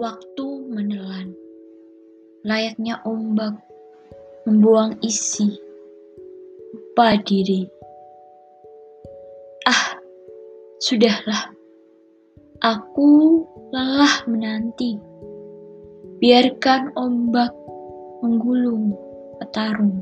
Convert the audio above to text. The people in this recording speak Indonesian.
Waktu menelan, layaknya ombak membuang isi, lupa diri. Ah, sudahlah, aku lelah menanti. Biarkan ombak menggulung petarung.